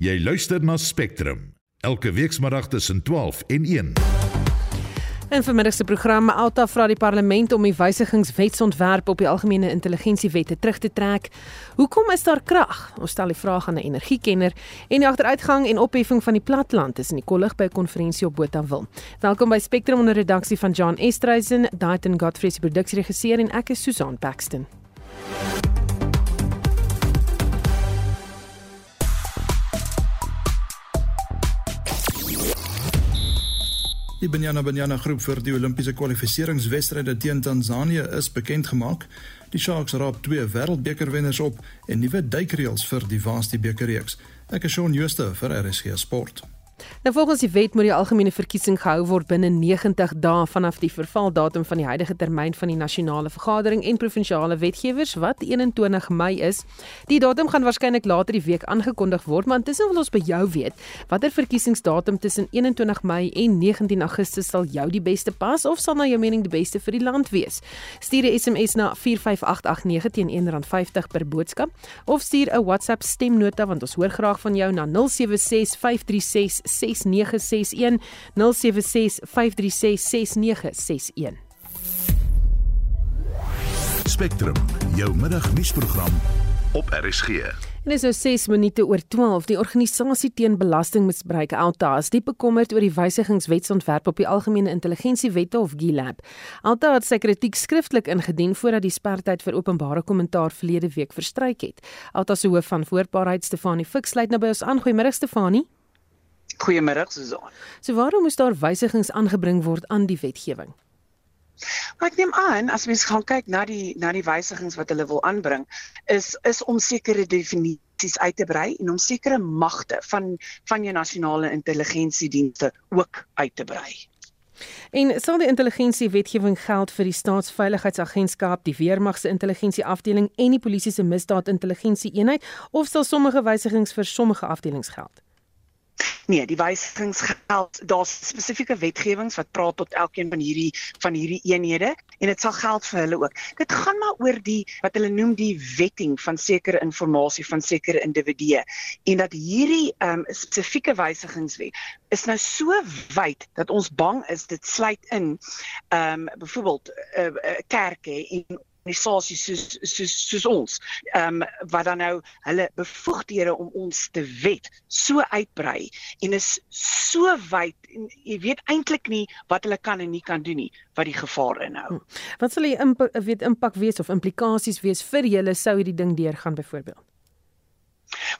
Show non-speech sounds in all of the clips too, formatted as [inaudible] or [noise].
Jy luister na Spectrum elke weekmiddag tussen 12 en 1. In vermiddag se program Alta vra die parlement om die wysigingswetsontwerp op die algemene intelligensiewette terug te trek. Hoekom is daar krag? Ons stel die vraag aan 'n energiekenner en die agteruitgang en opheffing van die platland is in die kollig by 'n konferensie op Botawil. Welkom by Spectrum onder redaksie van John Estreisen, Daiten Godfrey se produksieregisseur en ek is Susan Paxton. Die Banyana Banyana groep vir die Olimpiese kwalifikasiewedstryde teen Tansanië is bekend gemaak. Die Sharks raap twee wêreldbekerwenners op en nuwe duikreëls vir die Varsity bekerreeks. Ek is Shaun Schuster vir RSG Sport. Nou volgens die wet moet die algemene verkiesing gehou word binne 90 dae vanaf die vervaldatum van die huidige termyn van die nasionale vergadering en provinsiale wetgewers wat 21 Mei is. Die datum gaan waarskynlik later die week aangekondig word, maar intussen wil ons by jou weet, watter verkiesingsdatum tussen 21 Mei en 19 Augustus sal jou die beste pas of sal na jou mening die beste vir die land wees? Stuur 'n SMS na 45889 teen R1.50 per boodskap of stuur 'n WhatsApp stemnota want ons hoor graag van jou na 076536 0765366961 Spectrum, jou middagnuusprogram op RSG. En is nou 6 minute oor 12. Die organisasie teen belastingmisbruik Alta is diep bekommerd oor die wysigingswetsontwerp op die algemene intelligensiewette of GILAB. Alta het sy kritiek skriftelik ingedien voordat die sperdatum vir openbare kommentaar verlede week verstryk het. Alta se hoof van voorbaarheid Stefanie Fix sluit nou by ons aan. Goeiemôre Stefanie. Goeiemiddag Susan. So waarom moes daar wysigings aangebring word aan die wetgewing? Maar ek neem aan as mens gaan kyk na die na die wysigings wat hulle wil aanbring is is om sekere definisies uit te brei en om sekere magte van van jou nasionale intelligensiedienste ook uit te brei. En sal die intelligensiewetgewing geld vir die staatsveiligheidsagentskap, die weermag se intelligensieafdeling en die polisie se misdaadintelligensieeenheid of sal sommige wysigings vir sommige afdelings geld? Nee, die wysigings geld daar's spesifieke wetgewings wat praat tot elkeen van hierdie van hierdie eenhede en dit sal geld vir hulle ook. Dit gaan maar oor die wat hulle noem die wetting van sekere inligting van sekere individue en dat hierdie um, spesifieke wysigingswet is nou so wyd dat ons bang is dit sluit in ehm um, byvoorbeeld uh, uh, kerke en organisasies soos soos soos ons ehm um, wat dan nou hulle bevoegdhede om ons te wet so uitbrei en is so wyd en jy weet eintlik nie wat hulle kan en nie kan doen nie wat die gevaar inhou. Hm. Wat sal die impak weet impak wees of implikasies wees vir julle sou hierdie ding deurgaan byvoorbeeld?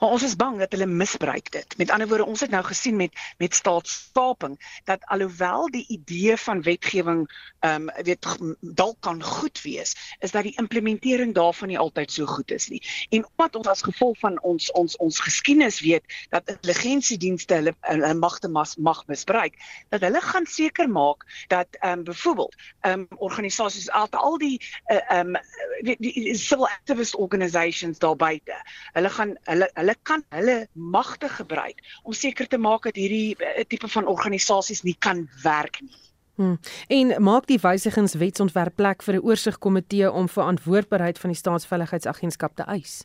Maar ons is bang dat hulle misbruik dit. Met ander woorde, ons het nou gesien met met staatskaping dat alhoewel die idee van wetgewing ehm um, weet dalk kan goed wees, is dat die implementering daarvan nie altyd so goed is nie. En omdat ons as gevolg van ons ons ons geskiedenis weet dat intelligensiedienste hulle hulle magte mas, mag misbruik, dat hulle gaan seker maak dat ehm um, byvoorbeeld ehm um, organisasies al al die eh, ehm uh, um, die, die civil activist organisations daar buite, hulle gaan hulle hulle hulle kan hulle magte gebruik om seker te maak dat hierdie eh, tipe van organisasies nie kan werk nie. Hmm. En maak die wysigingswetsontwerp plek vir 'n oorsigkomitee om verantwoordbaarheid van die staatsveiligheidsagentskap te eis.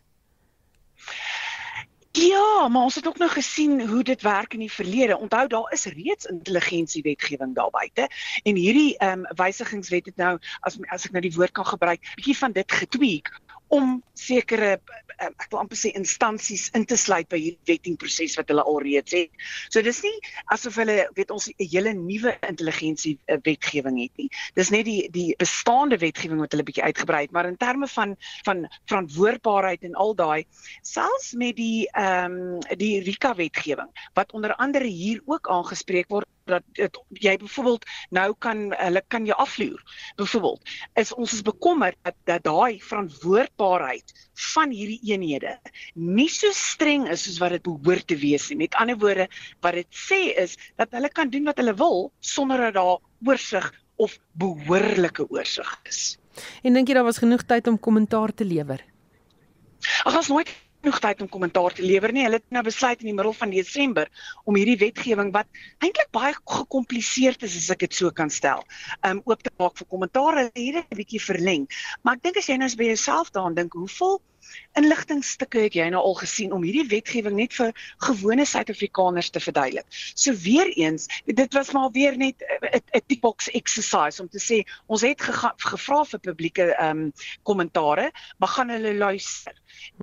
Ja, maar ons het ook nog gesien hoe dit werk in die verlede. Onthou daar is reeds intelligensiewetgewing daar buite en hierdie ehm um, wysigingswet het nou as as ek nou die woord kan gebruik, bietjie van dit getweek om sekere eh, ek wil amper sê instansies in te sluit by hierdie wettingproses wat hulle alreeds het. So dis nie asof hulle weet ons 'n hele nuwe intelligensie eh, wetgewing het nie. Dis net die die bestaande wetgewing wat hulle bietjie uitgebrei het, maar in terme van van verantwoordbaarheid en al daai selfs met die ehm um, die Rika wetgewing wat onder andere hier ook aangespreek word dat dit jy byvoorbeeld nou kan hulle kan jou afloer. Byvoorbeeld is ons is bekommerd dat dat daai verantwoordbaarheid van hierdie eenhede nie so streng is soos wat dit behoort te wees nie. Met ander woorde, wat dit sê is dat hulle kan doen wat hulle wil sonder dat daar oorsig of behoorlike oorsig is. En dink jy daar was genoeg tyd om kommentaar te lewer? Ag, as nooit genoeg tyd om kommentaar te lewer nie. Hulle het nou besluit in die middel van Desember om hierdie wetgewing wat eintlik baie gekompliseerd is as ek dit so kan stel, um oop te maak vir kommentaar. Hulle het dit 'n bietjie verleng. Maar ek dink as jy nou by jouself daaraan dink, hoeveel inligtingstukke het jy nou al gesien om hierdie wetgewing net vir gewone Suid-Afrikaners te verduidelik. So weer eens, dit was maar weer net 'n tick box exercise om te sê ons het gevra vir publieke ehm um, kommentare, maar gaan hulle luister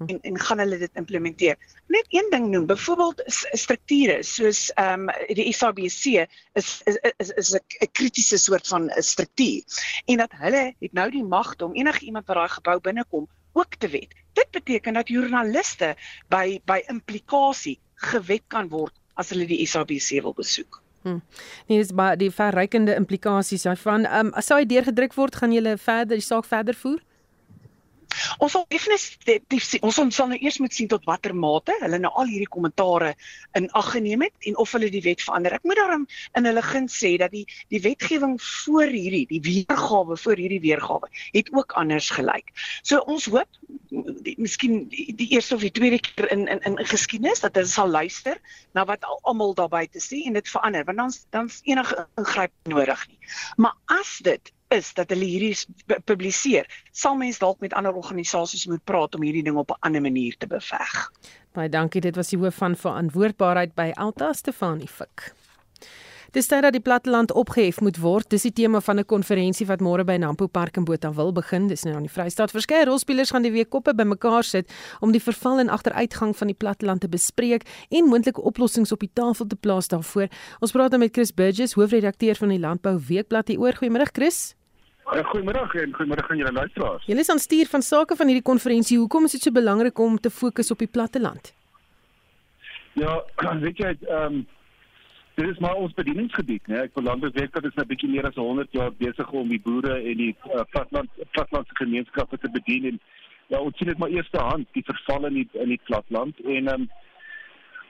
en en gaan hulle dit implementeer. Net een ding noem, byvoorbeeld strukture soos ehm um, die SABC is is is is 'n kritiese soort van 'n struktuur en dat hulle het nou die mag om enige iemand wat daai gebou binnekom ook te wet. Dit beteken dat joernaliste by by implikasie gewet kan word as hulle die SABC wil besoek. Hmm. Nee, dis baie die verrykende implikasies daarvan. Ehm um, as hy deurgedruk word, gaan jy verder die saak verder voer? Ons sal definitief. Ons sal nou eers moet sien tot watter mate hulle nou al hierdie kommentare in ag geneem het en of hulle die wet verander. Ek moet daarom in hulle guns sê dat die die wetgewing voor hierdie, die weergawe voor hierdie weergawe het ook anders gelyk. So ons hoop die, miskien die, die eerste of die tweede keer in in in geskiedenis dat hulle sal luister na wat almal daarby te sê en dit verander want dan dan's enige ingryp nodig nie. Maar as dit is dat hulle hierdie publiseer, sal mens dalk met ander organisasies moet praat om hierdie ding op 'n ander manier te beveg. Baie dankie, dit was die hoof van verantwoordbaarheid by Alta Stefanie Fik. Dis tyd dat die platteland opgehef moet word. Dis die tema van 'n konferensie wat môre by Nampo Park in Botawil begin. Dis nou aan die Vrystaat. Verskeie rolspelers gaan die week koppe bymekaar sit om die verval en agteruitgang van die platteland te bespreek en moontlike oplossings op die tafel te plaas daarvoor. Ons praat nou met Chris Burgess, hoofredakteur van die Landbou Weekblad hier oor. Goeiemôre Chris. Uh, goeiemiddag en goeiemiddag aan julle luisteraars. Julle is aan stuur van sake van hierdie konferensie. Hoekom is dit so belangrik om te fokus op die platteland? Ja, [clears throat] weet jy, ehm um, dit is maar ons bedieningsgebied, né? Ek verlang dit werk dat dit 'n bietjie meer as 100 jaar besig om die boere en die uh, platteland plattelandse gemeenskappe te bedien en ja, ons sien dit maar eerste hand die verval in die in die platteland en ehm um,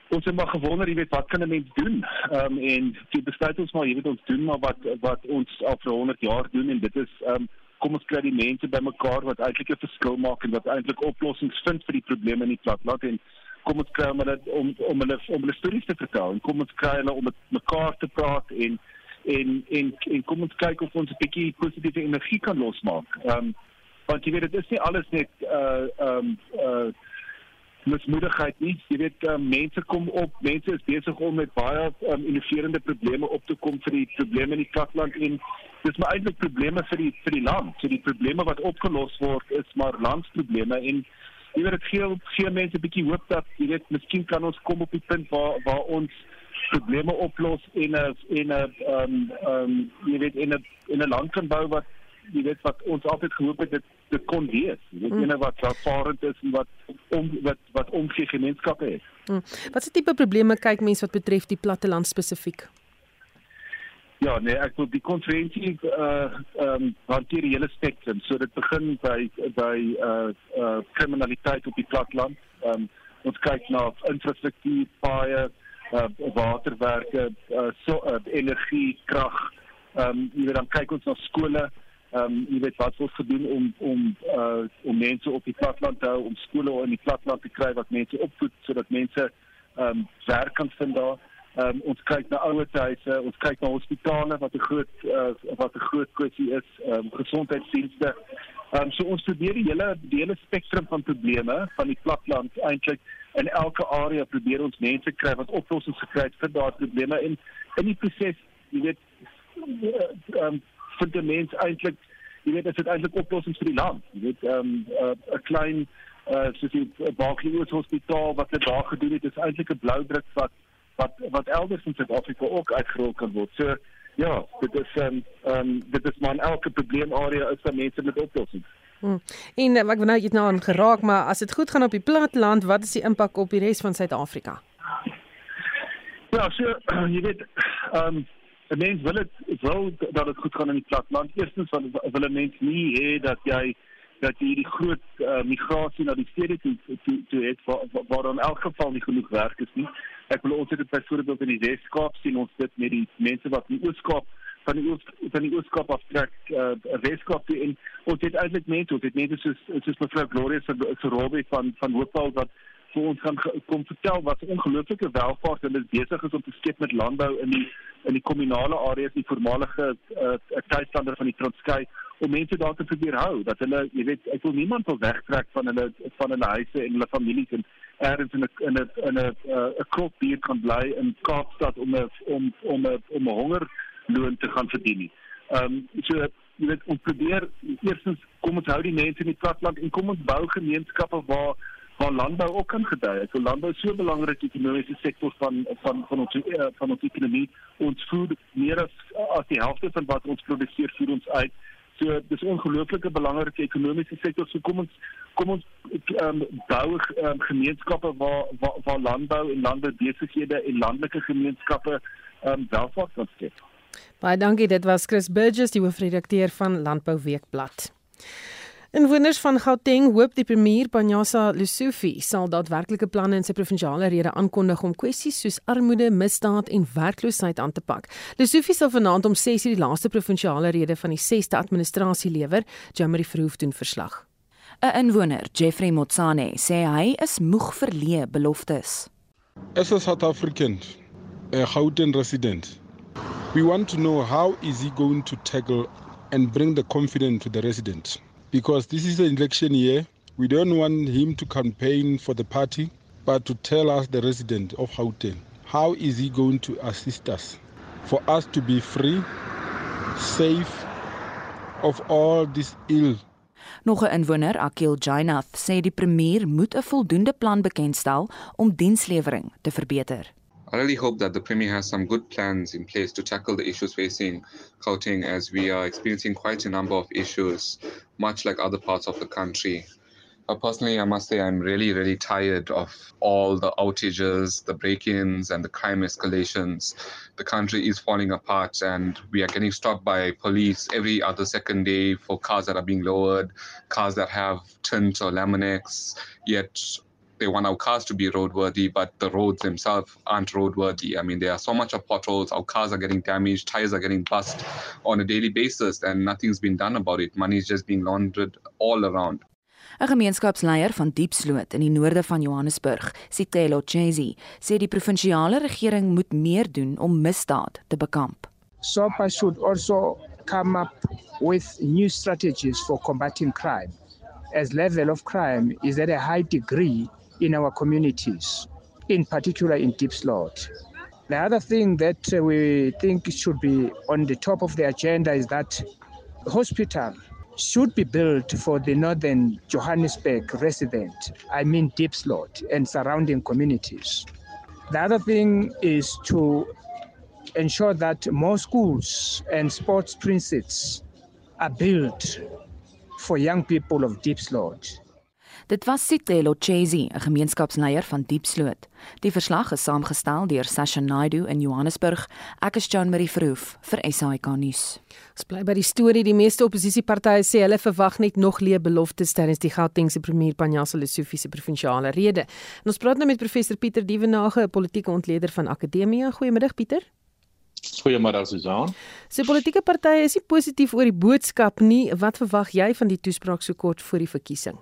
ons het maar gewonder, jy weet, wat kan 'n mens doen? Ehm um, en die besluit ons maar, jy weet, ons doen maar wat wat ons al vir 100 jaar doen en dit is ehm um, kom ons kry die mense bymekaar wat eintlik 'n verskil maak en wat eintlik oplossings vind vir die probleme in die platteland en kom ons kry hulle om om hulle om hulle stories te vertel en kom ons kry hulle om met mekaar te praat en en en en kom ons kyk of ons 'n bietjie positiewe energie kan losmaak. Ehm um, want jy weet dit is nie alles net uh ehm um, uh mismoedigheid nie. Jy weet uh, mense kom op, mense is besig om met baie um, innoverende probleme op te kom vir die probleme in die platteland en dis maar eintlik probleme vir die vir die land. So die probleme wat opgelos word is maar landsprobleme en jy weet dit gee gee mense 'n bietjie hoop dat jy weet miskien kan ons kom op die punt waar waar ons probleme oplos en 'n en 'n ehm ehm jy weet in 'n in 'n land kan bou wat jy weet wat ons altyd gehoop het dit dit kon wees. Jy weet mm. ene wat ervarend is en wat om wat wat omgee gemeenskappe het. Mm. Wat se tipe probleme kyk mense wat betref die platteland spesifiek? Ja, nee, ek wil die konferensie uh ehm um, hanteer die hele spektrum. So dit begin by by uh uh kriminaliteit op die platteland. Ehm um, ons kyk na infrastruktuur, paaie, uh waterwerke, uh so uh, energie, krag. Ehm um, jy weet dan kyk ons na skole ehm um, jy weet wat ons gedoen om om uh om mense op die platteland te hou om skole in die platteland te kry wat mense opvoed sodat mense ehm um, werk kan vind daar. Ehm um, ons kyk na ouerhuise, ons kyk na hospitale wat 'n groot uh, wat 'n groot kwessie is, ehm um, gesondheidsdienste. Ehm um, so ons probeer die hele die hele spektrum van probleme van die platteland eintlik in elke area probeer ons mense kry wat oplossings gekry het vir daardie probleme en in die proses jy weet ehm um, vind 'n mens eintlik jy weet dit is eintlik oplossings vir die land jy weet ehm, 'n um, uh, klein uh, soos die Barclays Hospitaal wat hulle daar gedoen het is eintlik 'n blou druk wat wat wat elders in Suid-Afrika ook uitgerol kan word so ja dit is ehm um, um, dit is maar elke probleemarea is daar mense met oplossings Hmm. En ek wou nou net nou aan geraak, maar as dit goed gaan op die platteland, wat is die impak op die res van Suid-Afrika? Ja, so [clears throat] jy weet, ehm um, 'n mens wil dit wil dat dit goed gaan in die platteland. Eerstens wil wil 'n mens nie hê dat jy dat jy die groot uh, migrasie na die stede toe toe, toe het waar, waar in elk geval nie genoeg werk is nie. Ek wil ons dit byvoorbeeld in die Weskaap sien ons dit met die mense wat in Ooskaap van die Oos van die Ooskaap aftrek uh, Weskaap toe en ons het eintlik mense, ons het mense soos soos mevrou Gloria se se Robbie van van Hoopal wat vir ons gaan kom vertel wat ongelooflike welvaart hulle besig is om te skep met landbou in die in die kommunale areas, die voormalige uh, tuislande van die Transkei om mense daar te probeer hou dat hulle jy weet ek wil niemand wil wegtrek van hulle van hulle huise en hulle families en ergens in 'n in 'n in 'n 'n krop hier kan bly in Kaapstad om 'n om om 'n om 'n hongerloon te gaan verdien nie. Ehm um, so jy weet ons probeer eerstens kom ons hou die mense in die platteland en kom ons bou gemeenskappe waar waar landbou ook gedei. Ek wil landbou so belangrik ekonomiese sektor van van van ons eh, van ons ekonomie. Ons voed meer as as die helfte van wat ons produseer vir ons uit. So dis 'n ongelooflike belangrike ekonomiese sektor. So kom ons kom ons um, bou um, gemeenskappe waar, waar waar landbou en landboubesighede en landelike gemeenskappe um, welvaart kan skep. Baie dankie. Dit was Chris Burgess, die hoofredakteur van Landbou Weekblad. Inwoners van Gauteng hoop die premier Banyasa Lesufi sal daadwerklike planne in sy provinsiale rede aankondig om kwessies soos armoede, misdaad en werkloosheid aan te pak. Lesufi sal vanaand om 6:00 die laaste provinsiale rede van die 6de administrasie lewer, Jamie Verhoef doen verslag. 'n Inwoner, Jeffrey Motsane, sê hy is moeg verlee beloftes. As a South African, a Gauteng resident, we want to know how is he going to tackle and bring the confidence to the residents because this is an election year. We don't want him to campaign for the party, but to tell us, the resident of Gauteng, how is he going to assist us for us to be free, safe of all this ill. Nog 'n inwoner, Akil Jainath, sê die premier moet 'n voldoende plan bekendstel om dienslewering te verbeter. I really hope that the Premier has some good plans in place to tackle the issues facing Gauteng as we are experiencing quite a number of issues, much like other parts of the country. Uh, personally, I must say I'm really, really tired of all the outages, the break ins, and the crime escalations. The country is falling apart, and we are getting stopped by police every other second day for cars that are being lowered, cars that have tint or Laminex, yet they want our cars to be roadworthy, but the roads themselves aren't roadworthy. I mean, there are so much of potholes, our cars are getting damaged, tires are getting bust on a daily basis, and nothing's been done about it. Money is just being laundered all around. 'n Gemeenskapsleier van Diepsloot in die noorde van Johannesburg, Sitelo Chesi, sê die provinsiale regering moet meer doen om misdaad te bekamp. SOPA should also come up with new strategies for combating crime. As level of crime is at a high degree in our communities, in particular in Deep Slot. The other thing that uh, we think should be on the top of the agenda is that hospital should be built for the northern Johannesburg resident, I mean Deep Slot and surrounding communities. The other thing is to ensure that more schools and sports precincts are built for young people of Deep Slot. Dit was Sitelo Chesi, 'n gemeenskapsleier van Diepsloot. Die verslag is saamgestel deur Sasha Naidu in Johannesburg. Ek is Jean Marie Verhoef vir SAK nuus. Ons bly by die storie. Die meeste oppositiepartye sê hulle verwag net nog leë beloftes tydens die Gautengse premier Panyaza Lesufi se provinsiale rede. En ons praat nou met professor Pieter Dievenage, 'n politieke ontleder van Akademia. Goeiemiddag Pieter. Goeiemôre Susan. Se politieke partye is nie positief oor die boodskap nie. Wat verwag jy van die toespraak so kort voor die verkiesing?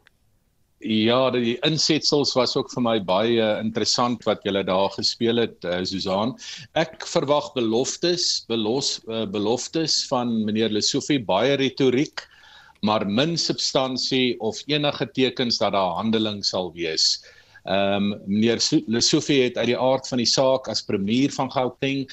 Ja, die insetsels was ook vir my baie interessant wat julle daar gespeel het, uh, Susan. Ek verwag beloftes, belos uh, beloftes van meneer Lesofie, baie retoriek, maar min substansie of enige tekens dat daar handeling sal wees. Ehm um, meneer Lesofie het uit die aard van die saak as premier van Gauteng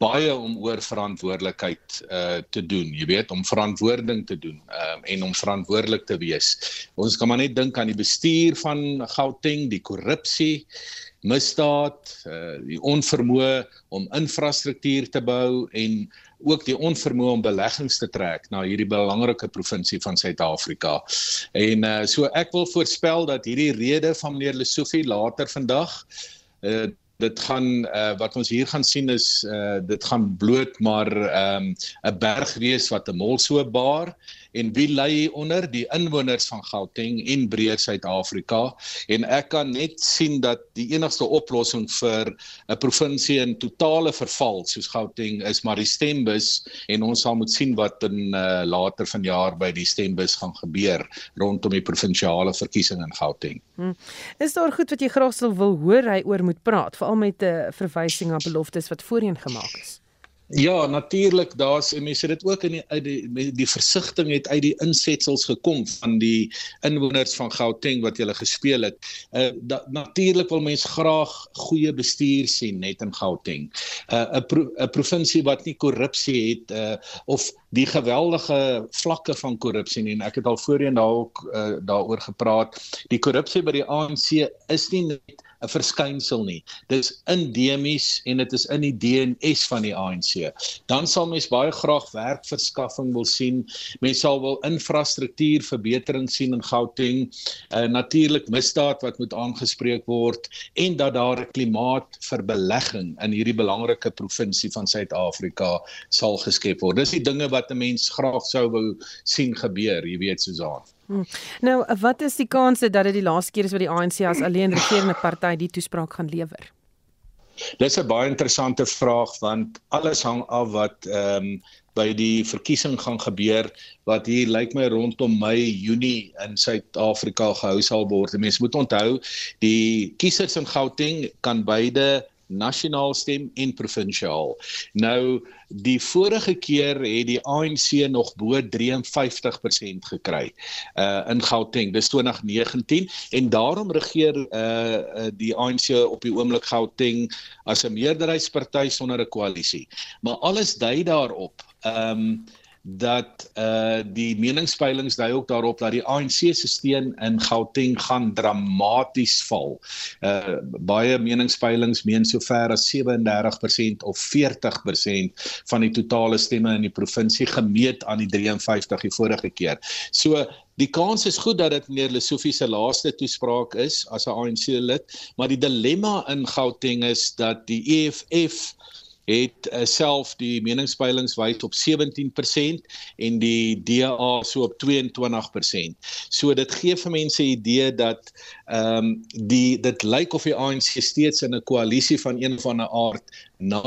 baie om oor verantwoordelikheid uh te doen, jy weet, om verantwoording te doen um, en om verantwoordelik te wees. Ons kan maar net dink aan die bestuur van Gauteng, die korrupsie, misdaad, uh die onvermoë om infrastruktuur te bou en ook die onvermoë om beleggings te trek na hierdie belangrike provinsie van Suid-Afrika. En uh so ek wil voorspel dat hierdie rede van meneer Lesofie later vandag uh dit gaan uh, wat ons hier gaan sien is uh, dit gaan bloot maar 'n um, berg wees wat 'n mol so baar en wie lê onder die inwoners van Gauteng en breër Suid-Afrika en ek kan net sien dat die enigste oplossing vir 'n provinsie in totale verval soos Gauteng is maar die stembus en ons sal moet sien wat in uh, later vanjaar by die stembus gaan gebeur rondom die provinsiale verkiesing in Gauteng. Hmm. Is daar goed wat jy graag sou wil hoor hy oor moet praat veral met 'n uh, verwysing na beloftes wat voorheen gemaak is? Ja, natuurlik, daar's mense dit ook in die uit die die versigtiging het uit die insetsels gekom van die inwoners van Gauteng wat hulle gespeel het. Uh natuurlik wil mense graag goeie bestuur sien net in Gauteng. 'n uh, 'n pro, provinsie wat nie korrupsie het uh of die geweldige vlakke van korrupsie nie en ek het al voorheen daaroor uh, daaroor gepraat. Die korrupsie by die ANC is nie net 'n verskynsel nie. Dis endemies en dit is in die DNS van die ANC. Dan sal mens baie graag werkverskaffing wil sien. Mens sal wil infrastruktuur verbetering sien in Gauteng. Uh, Natuurlik misdaad wat moet aangespreek word en dat daar 'n klimaat vir belegging in hierdie belangrike provinsie van Suid-Afrika sal geskep word. Dis die dinge wat 'n mens graag sou wou sien gebeur, jy weet Susan. Hmm. Nou, wat is die kanse dat dit die laaste keer is wat die ANC as alleen regerende party die toespraak gaan lewer? Dis 'n baie interessante vraag want alles hang af wat ehm um, by die verkiesing gaan gebeur wat hier lyk my rondom Mei Junie in Suid-Afrika gehou sal word. Mense moet onthou die kiesers in Gauteng kan beide nasionaal stem en provinsiaal. Nou die vorige keer het die ANC nog bo 53% gekry uh in Gauteng dis 2019 en daarom regeer uh die ANC op die oomblik Gauteng as 'n meerderheidsparty sonder 'n koalisie. Maar alles dui daarop. Um dat uh die meningspeilings dui ook daarop dat die ANC se steun in Gauteng gaan dramaties val. Uh baie meningspeilings meen sover as 37% of 40% van die totale stemme in die provinsie gemeet aan die 53 die vorige keer. So Die kans is goed dat dit meneer Lesofie se laaste toespraak is as 'n ANC lid, maar die dilemma in Gauteng is dat die EFF het uh, self die meningspeilings wys op 17% en die DA so op 22%. So dit gee vir mense 'n idee dat ehm um, die dit lyk of die ANC steeds in 'n koalisie van een van 'n aard na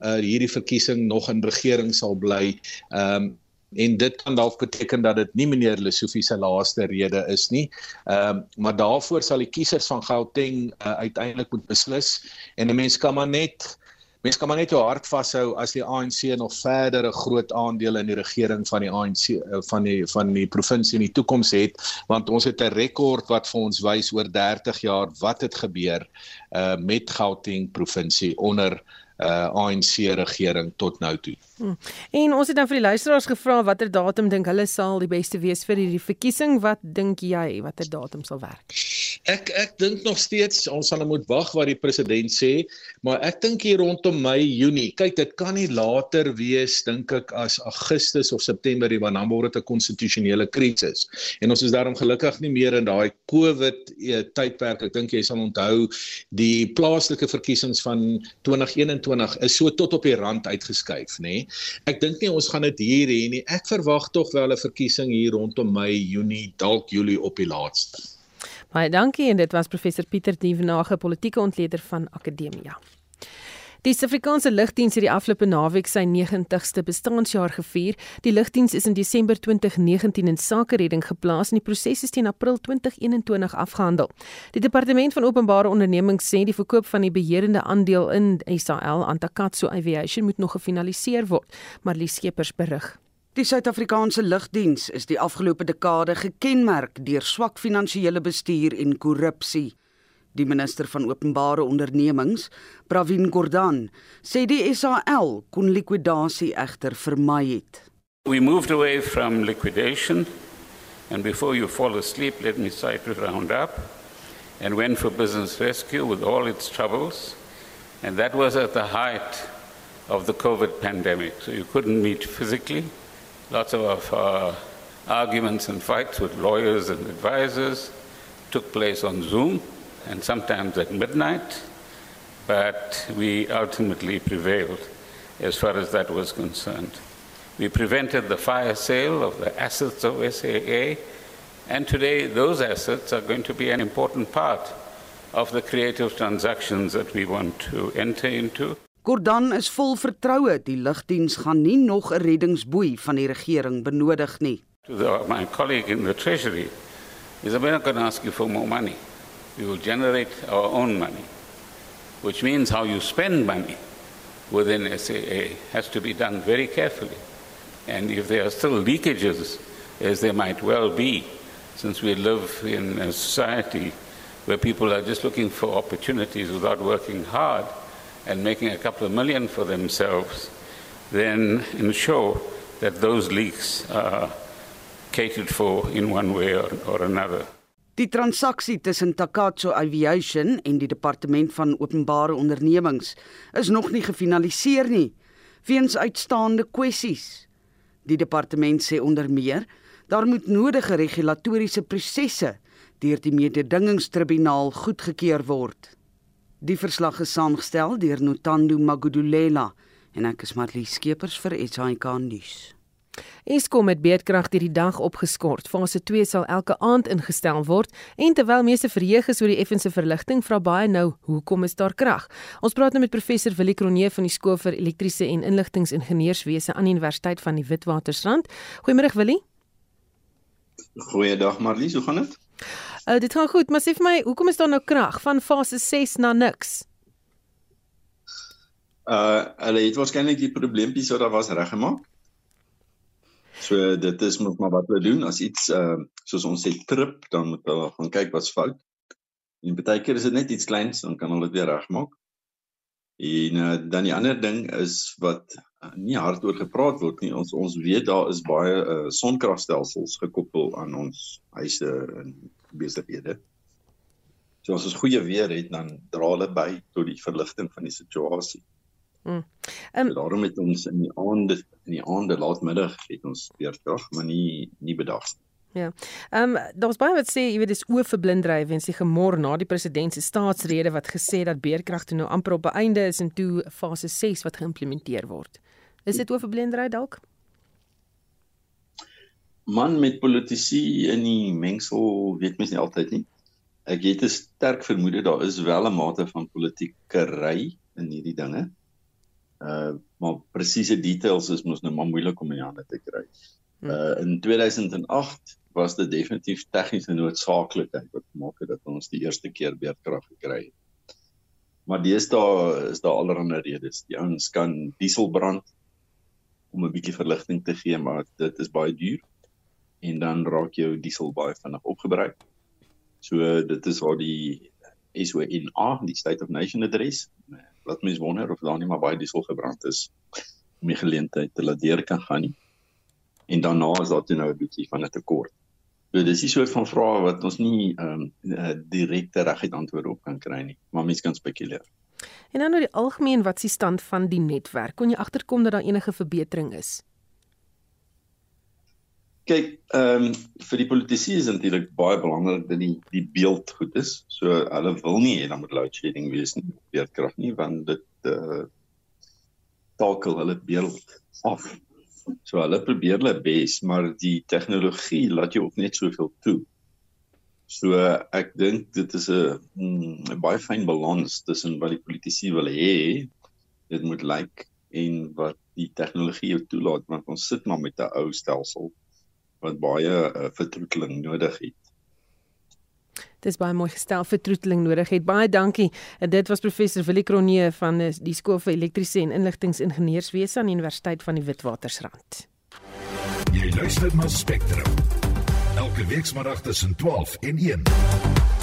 uh, hierdie verkiesing nog in regering sal bly. Ehm um, en dit kan dalk beteken dat dit nie meneer Lesofie se laaste rede is nie. Ehm um, maar daarvoor sal die kiesers van Gauteng uh, uiteindelik moet beslis en 'n mens kan maar net Mens kan maar net jou hart vashou as die ANC nog verder 'n groot aandeel in die regering van die ANC eh, van die van die provinsie in die toekoms het, want ons het 'n rekord wat vir ons wys oor 30 jaar wat het gebeur uh met Gauteng provinsie onder uh ANC regering tot nou toe. Hmm. En ons het dan vir die luisteraars gevra watter datum dink hulle sal die beste wees vir hierdie verkiesing? Wat dink jy watter datum sal werk? Ek ek dink nog steeds ons sal moet wag wat die president sê, maar ek dink hier rondom Mei, Junie. Kyk, dit kan nie later wees dink ek as Augustus of September nie, want dan word dit 'n konstitusionele krisis. En ons is daarom gelukkig nie meer in daai COVID eh, tydperk. Ek dink jy sal onthou die plaaslike verkiesings van 2021 is so tot op die rand uitgeskuif, nê. Ek dink nie ons gaan dit hier hê nie. Ek verwag tog wel 'n verkiesing hier rondom Mei, Junie, dalk Julie op die laaste. Baie dankie en dit was professor Pieter Dievenage, politieke ontleder van Akademia. Die Suid-Afrikaanse Lugdiens het die afgelope naweek sy 90ste bestaanjaar gevier. Die lugdiens is in Desember 2019 in sakeredding geplaas en die proses is teen April 2021 afgehandel. Die Departement van Openbare Ondernemings sê die verkoop van die beheerende aandeel in SAL aan Takatsu Aviation moet nog gefinaliseer word, maar Lies Skeepers berig. Die Suid-Afrikaanse Lugdiens is die afgelope dekade gekenmerk deur swak finansiële bestuur en korrupsie. Die minister van Openbare Ondernemings, Pravin Gordhan, sê die SAL kon likwidasie egter vermy het. We moved away from liquidation and before you fall asleep let me cite a round up and went for business rescue with all its troubles and that was at the height of the COVID pandemic so you couldn't meet physically Lots of uh, arguments and fights with lawyers and advisors took place on Zoom and sometimes at midnight, but we ultimately prevailed as far as that was concerned. We prevented the fire sale of the assets of SAA, and today those assets are going to be an important part of the creative transactions that we want to enter into. Gordon is vol vertroue die lugdiens gaan nie nog 'n reddingsboei van die regering benodig nie. To the, my colleague in the treasury is we're not going to ask you for more money. We will generate our own money, which means how you spend money within SAA has to be done very carefully. And if there are still leakages, as there might well be, since we live in a society where people are just looking for opportunities without working hard and making a couple of million for themselves, then ensure that those leaks are catered for in one way or, or another. Die transaksie tussen Takatso Aviation en die Departement van Openbare Ondernemings is nog nie gefinaliseer nie weens uitstaande kwessies. Die departement sê onder meer daar moet nodige regulatoriese prosesse deur die mededingingstribunaal goedgekeur word. Die verslag is saamgestel deur Notando Magudulela en ek is Marlie Skeepers vir SAK nuus. Eskom het beedkrag hierdie dag opgeskort. Fase 2 sal elke aand ingestel word en terwyl meeste verheug is oor die effense verligting, vra baie nou, hoekom is daar krag? Ons praat nou met professor Willie Kronee van die Skool vir Elektriese en Inligtingingenieurswese aan die Universiteit van die Witwatersrand. Goeiemôre Willie. Goeiedag Marlies, hoe gaan dit? Uh, dit gaan goed, maar sê vir my, hoekom is daar nou krag van fase 6 na niks? Uh, hulle het waarskynlik die probleempies wat daar was reggemaak. So dit is moet maar wat hulle doen as iets uh soos ons sê trip, dan moet hulle gaan kyk wat's fout. En baie keer is dit net iets kleins, dan kan hulle dit weer regmaak. En uh, dan die ander ding is wat nie hard oor gepraat word nie. Ons ons weet daar is baie uh, sonkragstelsels gekoppel aan ons huise en besighede. So as ons goeie weer het, dan dra hulle by tot die verligting van die situasie. Mm. Um, so daarom het ons in die aande in die aande laatmiddag het ons weerkrag, maar nie nie bedags nie. Ja. Ehm um, daar's baie wat sê, jy weet dis oorverblindery weens die gemor na die president se staatsrede wat gesê dat beerkrag toe nou amper op einde is en toe fase 6 wat geïmplementeer word. Is dit oorverblindery dalk? Man met politici in die mengsel weet mens nie altyd nie. Ek het 'n sterk vermoede daar is wel 'n mate van politiekery in hierdie dinge. Uh maar presiese details is mos nou maar moeilik om in die hande te kry. Hm. Uh in 2008 was dit definitief tegniese noodsaaklikheid wat gemaak het dat ons die eerste keer beerdkrag gekry het. Maar deesdae is daar allerlei redes. Die ouens kan diesel brand om 'n bietjie verligting te gee, maar dit is baie duur en dan raak jou diesel baie vinnig opgebruik. So dit is waar die SONA, die State of Nation adres, wat mens wonder of daar nie maar baie diesel gebrand is om die geleentheid te laat deur kan gaan nie. En daarna is daar toe nou 'n bietjie van 'n tekort. So dis 'n soort van vraag wat ons nie ehm um, direkte reguit antwoorde op kan kry nie, maar mens kan spekuleer. En nou die algemeen wat is die stand van die netwerk? Kon jy agterkom dat daar enige verbetering is? Kyk, ehm um, vir die politici is natuurlik baie belangrik dat die die beeld goed is. So hulle wil nie hê dan moet load shedding wees nie, weerkrag nie, want dit eh uh, takel hulle beeld af. So hulle probeer hulle bes, maar die tegnologie laat jou ook net soveel toe. So ek dink dit is 'n mm, baie fyn balans tussen wat die politici wil hê, dit moet lyk like, en wat die tegnologie jou toelaat want ons sit maar met 'n ou stelsel wat baie uh, vertroeteling nodig het. Dis baie mooi gestel vertroeteling nodig het. Baie dankie. En dit was professor Willie Kronee van eh, die skool vir elektriese en inligtingingenieurswese aan die Universiteit van die Witwatersrand. Jy luister na Spectrum. Elke week saterdag tussen 12 en 1.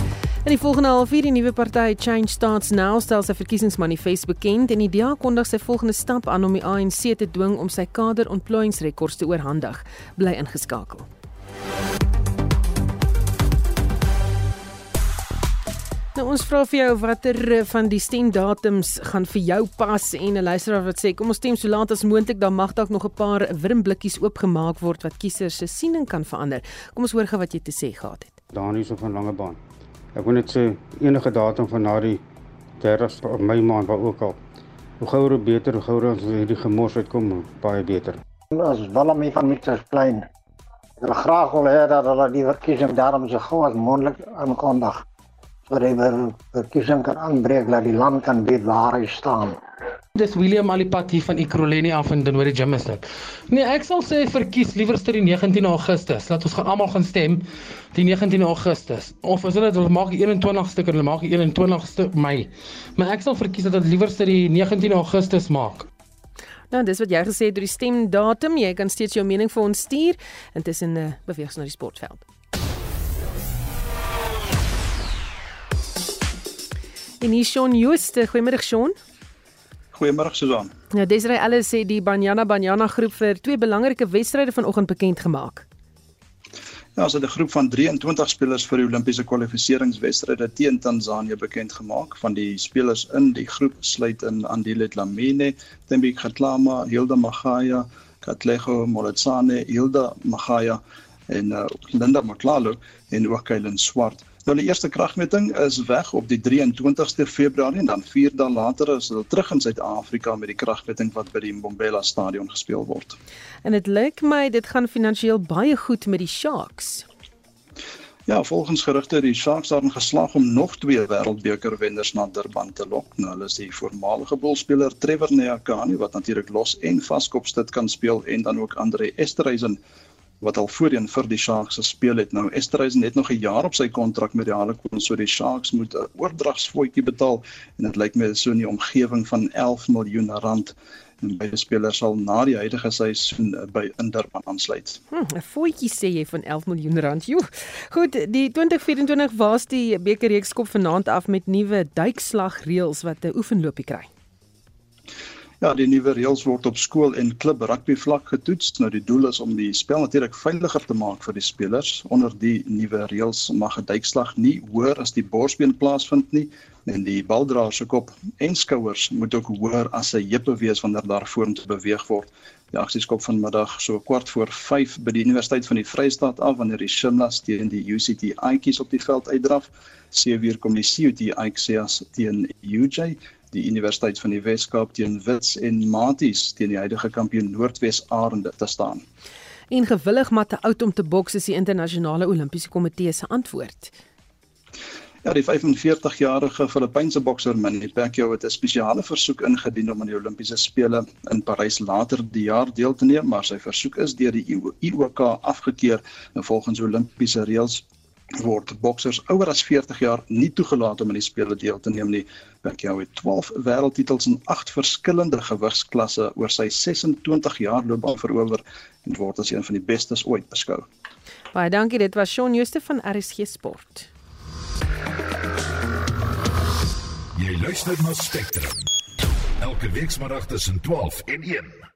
In die volgende halfuur die nuwe party Change Starts Now stel sy verkiesingsmanifest bekend en die DA kondig sy volgende stap aan om die ANC te dwing om sy kaderontplooiingsrekords te oorhandig. Bly ingeskakel. Nou ons vra vir jou watter van die stemdatums gaan vir jou pas en 'n luisteraar wat sê kom ons stem so laat as moontlik dan mag dalk nog 'n paar wurmblikkies oopgemaak word wat kiesers se siening kan verander. Kom ons hoor gou wat jy te sê gehad het. Danie so van Langebaan. Ek wil net sê enige datum van na die 30 Mei maand waar ook al. Hoe gouer hoe beter, hoe gouer ons hierdie gemors uitkom, baie beter. Ons Wallamie van Mitchelsplein. Ek wil graag wil hê dat hulle die verkiesing daarom so gou as moontlik aankondig. Sodat die verkiesing kan aanbreek dat die land kan weet waar hy staan. Dis William Alipati van Ekurhuleni af in Denori Gym is dit. Nee, ek sal sê verkies liewerste die 19 Augustus. Laat ons gaan almal gaan stem die 19 Augustus. Of as hulle dit maak die 21ste, hulle maak die 21ste Mei. Maar ek sal verkies dat dit liewerste die 19 Augustus maak. Nou, dis wat jy gesê het oor die stemdatum. Jy kan steeds jou mening vir ons stuur intussen uh, beweeg ons na die sportveld. En hier Shaun Jooste, goeiemôre Shaun. Goeiemôre Susan. Nou Desiree Ellis sê die Banyana Banyana groep vir twee belangrike wedstryde vanoggend bekend gemaak. Ja, ons het 'n groep van 23 spelers vir die Olimpiese kwalifikasiewedstryde teen Tansanië bekend gemaak. Van die spelers in die groep sluit in Andile Dlamini, Thembi Khatlama, Hilda Magaya, Katlego Moletsane, Hilda Magaya en uh, Linda Maklalo en ook Kylen Swart. Nou die eerste kragmeting is weg op die 23ste Februarie en dan 4 dae later is hulle terug in Suid-Afrika met die kragmeting wat by die Mbombela Stadion gespeel word. En dit lyk my dit gaan finansiëel baie goed met die Sharks. Ja, volgens gerugte die Sharks daarin geslaag om nog twee wêreldbeker wenners na Durban te lok. Nou hulle is die voormalige bolspeler Trevor Neakani wat natuurlik los en vaskopstit kan speel en dan ook Andre Esterhuizen wat al voorheen vir die Sharks gespeel het. Nou Esterhuizen het nog 'n jaar op sy kontrak met die Harlequins, so die Sharks moet 'n oordragsvoetjie betaal en dit lyk my so in die omgewing van 11 miljoen rand en beide spelers sal na die huidige seisoen by Indurban aansluit. Hm, 'n Voetjie sê jy van 11 miljoen rand. Jo. Goed, die 2024 was die bekerreeks kop vanaand af met nuwe duikslagreëls wat 'n oefenloopie kry. Ja, die nuwe reëls word op skool en klub rugby vlak getoets. Nou die doel is om die spel natuurlik veiliger te maak vir die spelers. Onder die nuwe reëls mag 'n duikslag nie hoër as die borsbeen plaasvind nie en die baldraer se kop en skouers moet ook hoër as sy heupe wees wanneer daar vorentoe beweeg word. Die aksie skop vanmiddag so kwart voor 5 by die Universiteit van die Vrystaat af wanneer die Shimlas teen die UCT Aitjies op die veld uitdraf. Sewe kom die CUT Aitjies teen UJ die Universiteit van die Wes-Kaap teen Wits en Maties teen die huidige kampioen Noordwes Arende te staan. En gewillig maar te oud om te boks is die internasionale Olimpiese komitee se antwoord. Ja, die 45-jarige Filippynse bokser Manny Pacquiao het 'n spesiale versoek ingedien om aan die Olimpiese spele in Parys later die jaar deel te neem, maar sy versoek is deur die IOK afgekeur en volgens Olimpiese reëls word boksers ouer as 40 jaar nie toegelaat om aan die spele deel te neem nie. Pacquiao het 12 wêreldtitels in 8 verskillende gewigsklasse oor sy 26 jaar loopbaan verower en word as een van die bestes ooit beskou. Baie dankie, dit was Shaun Jooste van RSG Sport. Jy luister na Spectrum. Elke week saterdag tussen 12 en 1.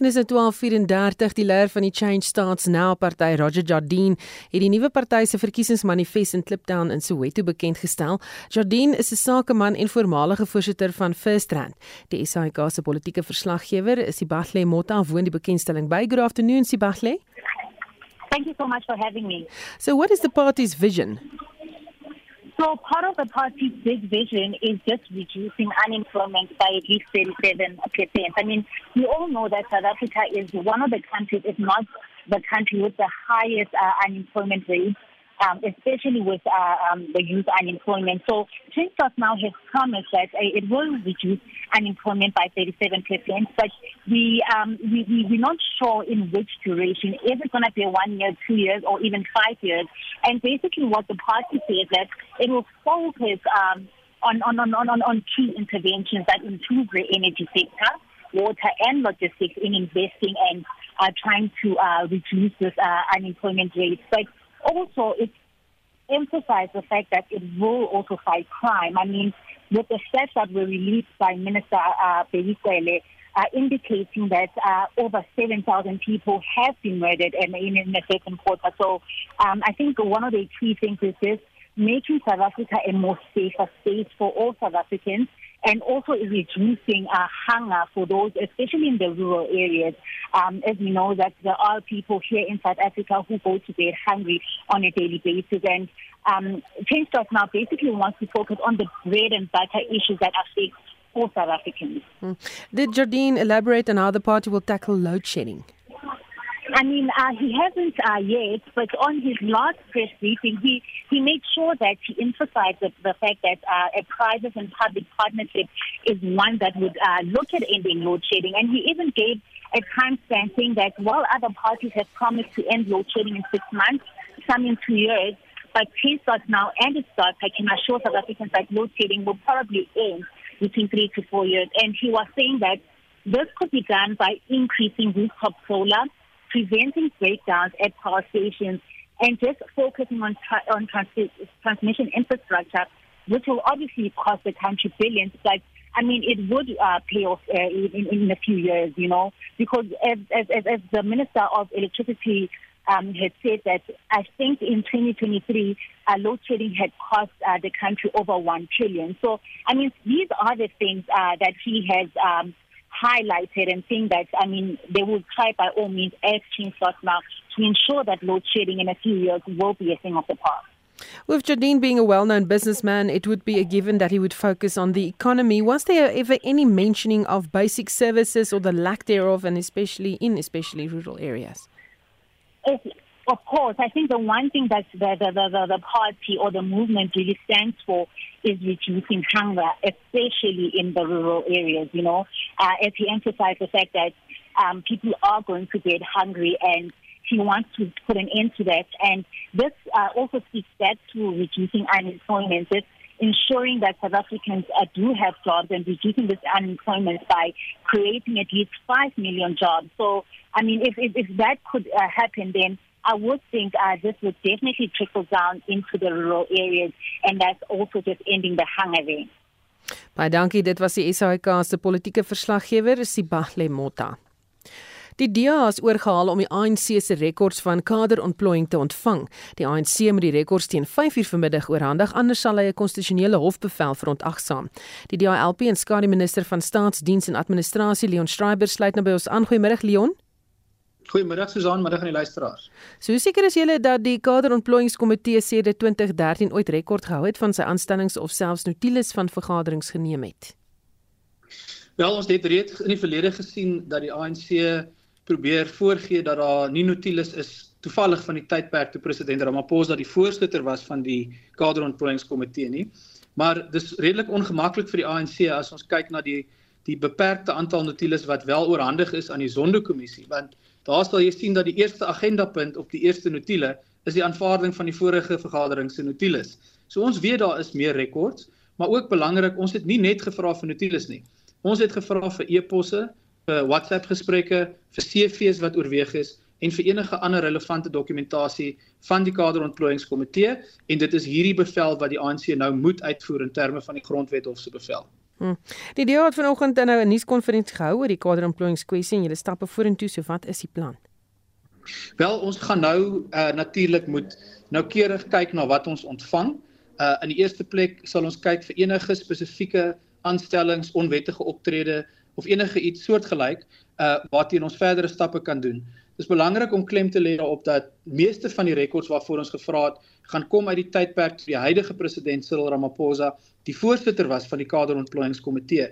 En dis in 1234 die leier van die Change Starts Now party Roger Jardine het die nuwe party se verkiesingsmanifest in Kliptown in Soweto bekend gestel. Jardine is 'n sakeman en voormalige voorsitter van FirstRand. Die SAIK se politieke verslaggewer is Sibahle Motta woon die bekendstelling by. Good afternoon Sibahle. Thank you so much for having me. So what is the party's vision? So part of the party's big vision is just reducing unemployment by at least 37%. I mean, we all know that South Africa is one of the countries, if not the country with the highest uh, unemployment rate um, especially with uh, um, the youth unemployment. So Trendstars now has promised that uh, it will reduce unemployment by 37%, but we, um, we, we, we're not sure in which duration. Is it going to be one year, two years, or even five years? And basically what the party says is that it will focus um, on, on, on, on, on key interventions that improve the energy sector, water and logistics in investing and uh, trying to uh, reduce this uh, unemployment rate. But also it emphasized the fact that it will also fight crime. I mean, with the stats that were released by Minister uh, Beyikwele, uh, indicating that uh, over 7,000 people have been murdered in, in, in the second quarter. So um, I think one of the key things is this making South Africa a more safer state for all South Africans and also reducing uh, hunger for those, especially in the rural areas. Um, as we know that there are people here in South Africa who go to bed hungry on a daily basis. And um, Change Start now basically wants to focus on the bread and butter issues that affect all South Africans. Hmm. Did Jardine elaborate on how the party will tackle load shedding? I mean, uh, he hasn't uh, yet, but on his last press briefing, he, he made sure that he emphasized the, the fact that uh, a private and public partnership is one that would uh, look at ending load shedding. And he even gave a time span saying that while other parties have promised to end load shedding in six months, some in two years, but TSOT now and its I can assure South Africans that load shedding will probably end between three to four years. And he was saying that this could be done by increasing rooftop solar, preventing breakdowns at power stations, and just focusing on tra- on trans- transmission infrastructure, which will obviously cost the country billions, but I mean, it would uh, pay off uh, in, in a few years, you know, because as, as, as the Minister of Electricity um, had said that I think in 2023, uh, load shedding had cost uh, the country over 1 trillion. So, I mean, these are the things uh, that he has um, highlighted and saying that, I mean, they will try by all means, as Chin now, to ensure that load shedding in a few years will be a thing of the past. With Jardine being a well known businessman, it would be a given that he would focus on the economy. Was there ever any mentioning of basic services or the lack thereof, and especially in especially rural areas? of course, I think the one thing that the, the, the, the party or the movement really stands for is reducing hunger, especially in the rural areas, you know, uh, as he emphasized the fact that um, people are going to get hungry and he wants to put an end to that. And this uh, also speaks back to reducing unemployment, this ensuring that South Africans uh, do have jobs and reducing this unemployment by creating at least 5 million jobs. So, I mean, if, if, if that could uh, happen, then I would think uh, this would definitely trickle down into the rural areas and that's also just ending the hunger there. Baie dankie, dit was die SAK se politieke verslaggewer, Sibahle Mota. Die DA is oorgehaal om die ANC se rekords van kaderontplooiing te ontvang. Die ANC moet die rekords teen 5uur vanmiddag oorhandig, anders sal hy 'n konstitusionele hofbevel verontagsaam. Die DA-LP en skare minister van staatsdiens en administrasie Leon Schreiber sluit nou by ons aan. Goeiemôre Leon. Goeiemiddag Susan, middag aan die luisteraars. So seker is julle dat die kaderontplooiingskomitee sê dit 2013 ooit rekord gehou het van sy aanstellings of selfs notules van vergaderings geneem het. Wel, ons het reeds in die verlede gesien dat die ANC probeer voorgee dat daar nie notules is toevallig van die tydperk toe president Ramaphosa die voorsitter was van die kaderontplooiingskomitee nie. Maar dis redelik ongemaklik vir die ANC as ons kyk na die die beperkte aantal notules wat wel oorhandig is aan die Zondo-kommissie want daar sal jy sien dat die eerste agendapunt op die eerste notule is die aanvaarding van die vorige vergadering se notules. So ons weet daar is meer rekords, maar ook belangrik, ons het nie net gevra vir notules nie. Ons het gevra vir e-posse, vir WhatsApp gesprekke, vir CV's wat oorweeg is en vir enige ander relevante dokumentasie van die kaderontplooiingskomitee en dit is hierdie bevel wat die ANC nou moet uitvoer in terme van die grondwet hof se bevel. Hmm. Die DA het vanoggend nou 'n nuuskonferensie gehou oor die kaderontplooiingskwessie en julle stappe vorentoe, so wat is die plan? Wel, ons gaan nou uh, natuurlik moet noukeurig kyk na wat ons ontvang. Uh, in die eerste plek sal ons kyk vir enige spesifieke aanstellings, onwettige optrede of enige iets soortgelyk uh waarteen ons verdere stappe kan doen. Dit is belangrik om klem te lê op dat meeste van die rekords waarvoor ons gevra het, gaan kom uit die tydperk toe die huidige president Cyril Ramaphosa die voorsitter was van die kaderontplooiingskomitee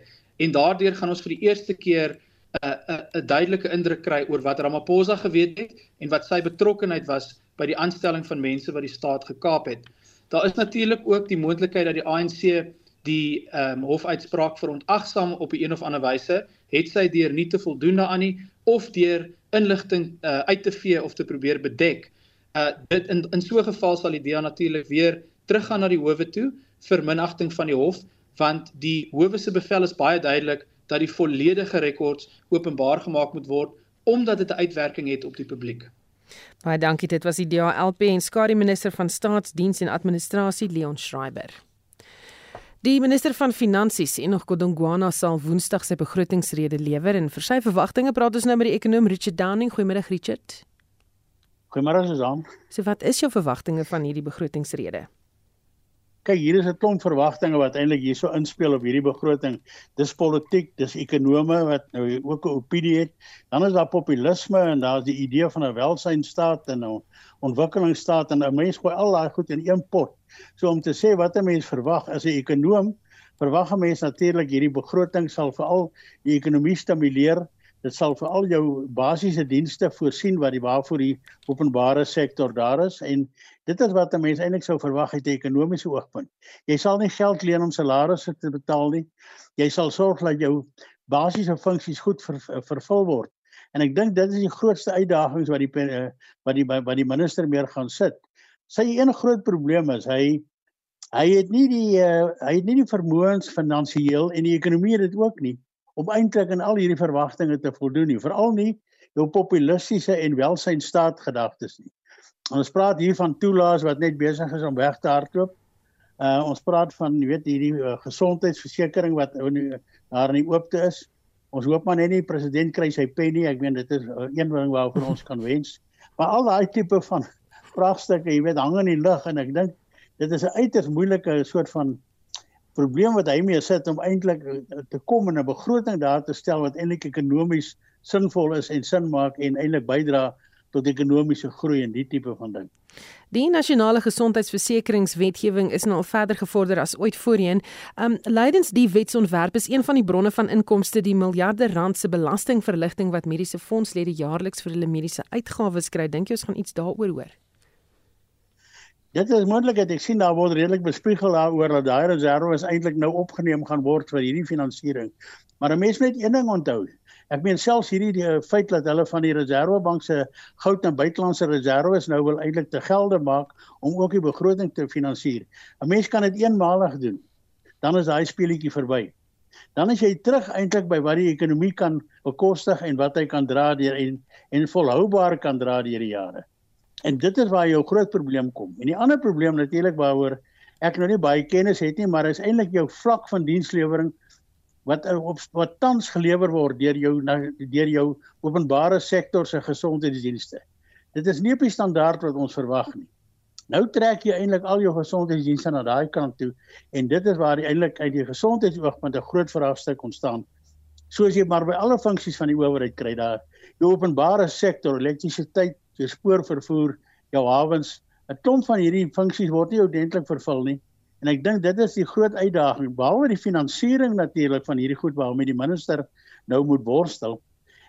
en daardeur gaan ons vir die eerste keer 'n uh, 'n uh, 'n duidelike indruk kry oor wat Ramaphosa geweet het en wat sy betrokkeheid was by die aanstelling van mense wat die staat gekaap het. Daar is natuurlik ook die moontlikheid dat die ANC die ehm um, hofuitspraak verontagsaam op 'n of ander wyse, het sy deur nie te voldoen daaraan nie of deur inligting uh, uit te vee of te probeer bedek. Uh dit in in so 'n geval sal die DEA natuurlik weer teruggaan na die howe toe vir minagting van die hof want die howe se bevel is baie duidelik dat die volledige rekords openbaar gemaak moet word omdat dit 'n uitwerking het op die publiek. Baie dankie dit was die DALP en skare minister van staatsdiens en administrasie Leon Schreiber. Die minister van Finansies, Enoch Godongwana, sal Woensdag sy begrotingsrede lewer en vir sy verwagtinge praat ons nou met die ekonom Richard Downing. Goeiemôre Richard. Goeiemôre Susan. So wat is jou verwagtinge van hierdie begrotingsrede? Kyk, hier is 'n klomp verwagtinge wat eintlik hierso inspel op hierdie begroting. Dis politiek, dis ekonome wat nou ook 'n opinie het. Dan is daar populisme en daar's die idee van 'n welsynstaat en 'n ontwikkelingsstaat en 'n mens gooi al daai goed in een pot. So om te sê wat 'n mens verwag as 'n ekonom, verwag 'n mens natuurlik hierdie begroting sal veral die ekonomie stimuleer Dit sal vir al jou basiese dienste voorsien wat die waarvoor die openbare sektor daar is en dit is wat 'n mens eintlik sou verwag uit 'n ekonomiese oogpunt. Jy sal nie geld leen om salarisse te betaal nie. Jy sal sorg dat jou basiese funksies goed ver, vervul word. En ek dink dit is die grootste uitdagings wat die wat die wat die minister meer gaan sit. Sy een groot probleem is hy hy het nie die uh, hy het nie die vermoëns finansiëel en die ekonomie het dit ook nie om eintlik aan al hierdie verwagtinge te voldoen nie, veral nie jou populistiese en welsynstaat gedagtes nie. Ons praat hier van toelaas wat net besig is om weg te hardloop. Uh ons praat van jy weet hierdie uh, gesondheidsversekering wat daar in die oopte is. Ons hoop maar net nie president kry sy pen nie. Ek meen dit is uh, een ding waarvoor ons kan wens. Maar al daai tipe van vraagstukke, jy weet, hang in die lug en ek dink dit is 'n uiters moeilike soort van probleem wat hy mee sit om eintlik eh, te kom en 'n begroting daar te stel wat eintlik ekonomies sinvol is en sin maak en eintlik bydra tot ekonomiese groei en die tipe van ding. Die nasionale gesondheidsversekeringswetgewing is nou al verder gevorder as ooit voorheen. Um leidens die wetsontwerp is een van die bronne van inkomste die miljarde rand se belastingverligting wat mediese fondslede jaarliks vir hulle mediese uitgawes kry. Dink jy ons gaan iets daaroor hoor? Dit is moontlik dat ek sien daar word redelik bespiegel daaroor dat daai reserve eintlik nou opgeneem gaan word vir hierdie finansiering. Maar 'n mens moet een ding onthou. Ek meen selfs hierdie die feit dat hulle van die Reservebank se goud en buitelandse reserve nou wil eintlik te gelde maak om ook die begroting te finansier. 'n Mens kan dit eenmalig doen. Dan is daai speletjie verby. Dan is jy terug eintlik by wat die ekonomie kan bekostig en wat hy kan dra deur en en volhoubaar kan dra deur die jare. En dit is waar jou groot probleem kom. En die ander probleem natuurlik waaroor ek nou nie baie kennis het nie, maar is eintlik jou vlak van dienslewering wat op wat tans gelewer word deur jou deur jou openbare sektor se gesondheidsdienste. Dit is nie op die standaard wat ons verwag nie. Nou trek jy eintlik al jou gesondheidsdienste na daai kant toe en dit is waar eintlik uit die gesondheidsoogpunt 'n groot vraagstuk ontstaan. Soos jy maar by alle funksies van die owerheid kry daar, jou openbare sektor, elektrisiteit, so spoorvervoer, jou hawens, 'n klomp van hierdie funksies word nie ordentlik vervul nie. En ek dink dit is die groot uitdaging, behalwe die finansiering natuurlik van hierdie goed waarmee die minister nou moet worstel.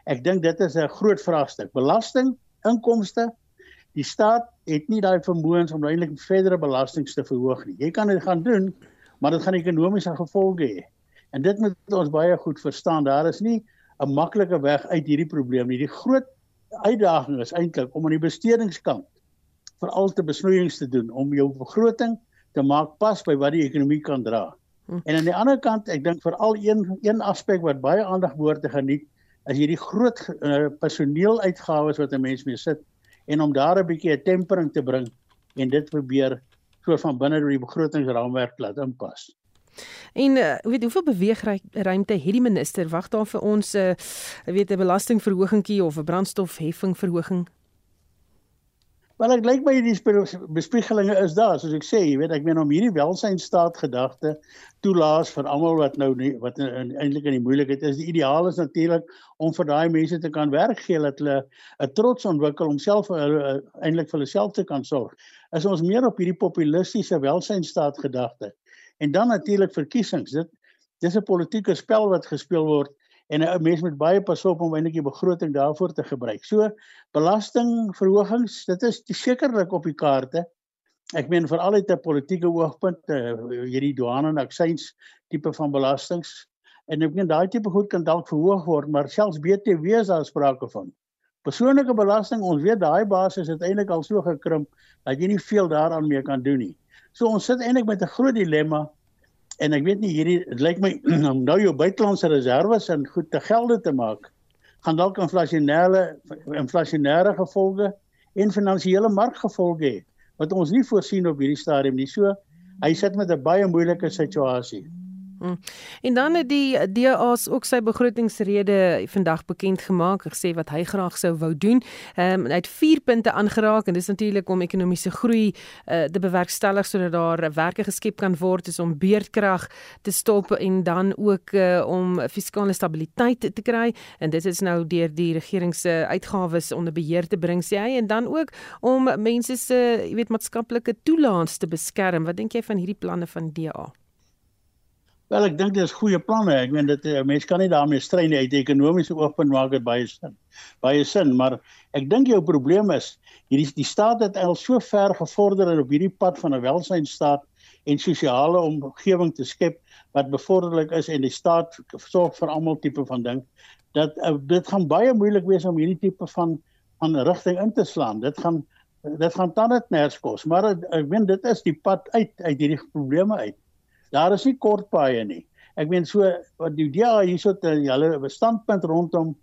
Ek dink dit is 'n groot vraagstuk. Belasting, inkomste, die staat het nie daai vermoëns om eintlik verdere belastings te verhoog nie. Jy kan dit gaan doen, maar dit gaan ekonomiese gevolge hê. En dit moet ons baie goed verstaan. Daar is nie 'n maklike weg uit hierdie probleem nie. Die groot uitdaging is eintlik om aan die bestedingskant veral te besnoeiings te doen om jou begroting te maak pas by wat die ekonomie kan dra. Hm. En aan die ander kant, ek dink veral een een aspek wat baie aandag behoort te geniet, is hierdie groot uh, personeeluitgawes wat 'n mens mee sit en om daar 'n bietjie 'n tempering te bring en dit probeer soort van binne die begrotingsraamwerk laat inpas. En uh, weet hoeveel beweegruimte het die minister wag daar vir ons 'n uh, weet 'n belastingverhogingkie of 'n brandstofheffingverhoging? Wel ek lyk my die bespiegelinge is daar soos ek sê, jy weet ek meen om hierdie welsynstaat gedagte toelaas vir almal wat nou nie wat eintlik in die moeilikheid is. Die ideaal is natuurlik om vir daai mense te kan werk gee dat hulle 'n trots ontwikkel om self uh, eintlik vir hulle self te kan sorg. Is ons meer op hierdie populistiese welsynstaat gedagte En dan natuurlik verkiesings. Dit dis 'n politieke spel wat gespeel word en 'n mens moet baie pas op om eintlik die begroting daarvoor te gebruik. So belastingverhogings, dit is sekerlik op die kaarte. Ek meen veral uit 'n politieke oogpunt, uh, hierdie douane en aksies tipe van belastings en ek meen daai tipe goed kan dalk verhoog word, maar selfs BTW is daar sprake van. Persoonlike belasting, ons weet daai basis het eintlik al so gekrimp dat jy nie veel daaraan meer kan doen nie. So ons sit eintlik met 'n groot dilemma en ek weet nie hierdie dit lyk my [clears throat] om nou jou buitelandse reserves en goed te gelde te maak gaan dalk inflasionêre inflasionêre gevolge en finansiële markgevolge hê wat ons nie voorsien op hierdie stadium nie. So hy sit met 'n baie moeilike situasie. Hm. En dan het die DA's ook sy begrotingsrede vandag bekend gemaak, gesê wat hy graag sou wou doen. Ehm um, hy het 4 punte aangeraak en dis natuurlik om ekonomiese groei uh, te bewerkstellig sodat daar werke geskep kan word, is om beerdkrag te stop en dan ook uh, om fiskale stabiliteit te kry en dit is nou deur die regering se uitgawes onder beheer te bring sê hy en dan ook om mense se, jy weet, maatskaplike toelaats te beskerm. Wat dink jy van hierdie planne van DA? Wel ek dink dit is goeie planne. Ek meen dit eh, mense kan nie daarmee stry nie uit ekonomiese oogpunt maak dit baie sin. Baie sin, maar ek dink jou probleem is hierdie die staat het al so ver gevorder op hierdie pad van 'n welsynstaat en sosiale omgewing te skep wat bevorderlik is en die staat sorg vir almal tipe van ding dat uh, dit gaan baie moeilik wees om hierdie tipe van van rigting in te slaan. Dit gaan dit gaan dan net ners kos, maar ek meen dit is die pad uit uit hierdie probleme uit. Daar is nie kort paaie nie. Ek meen so wat die DA hierso te hulle standpunt rondom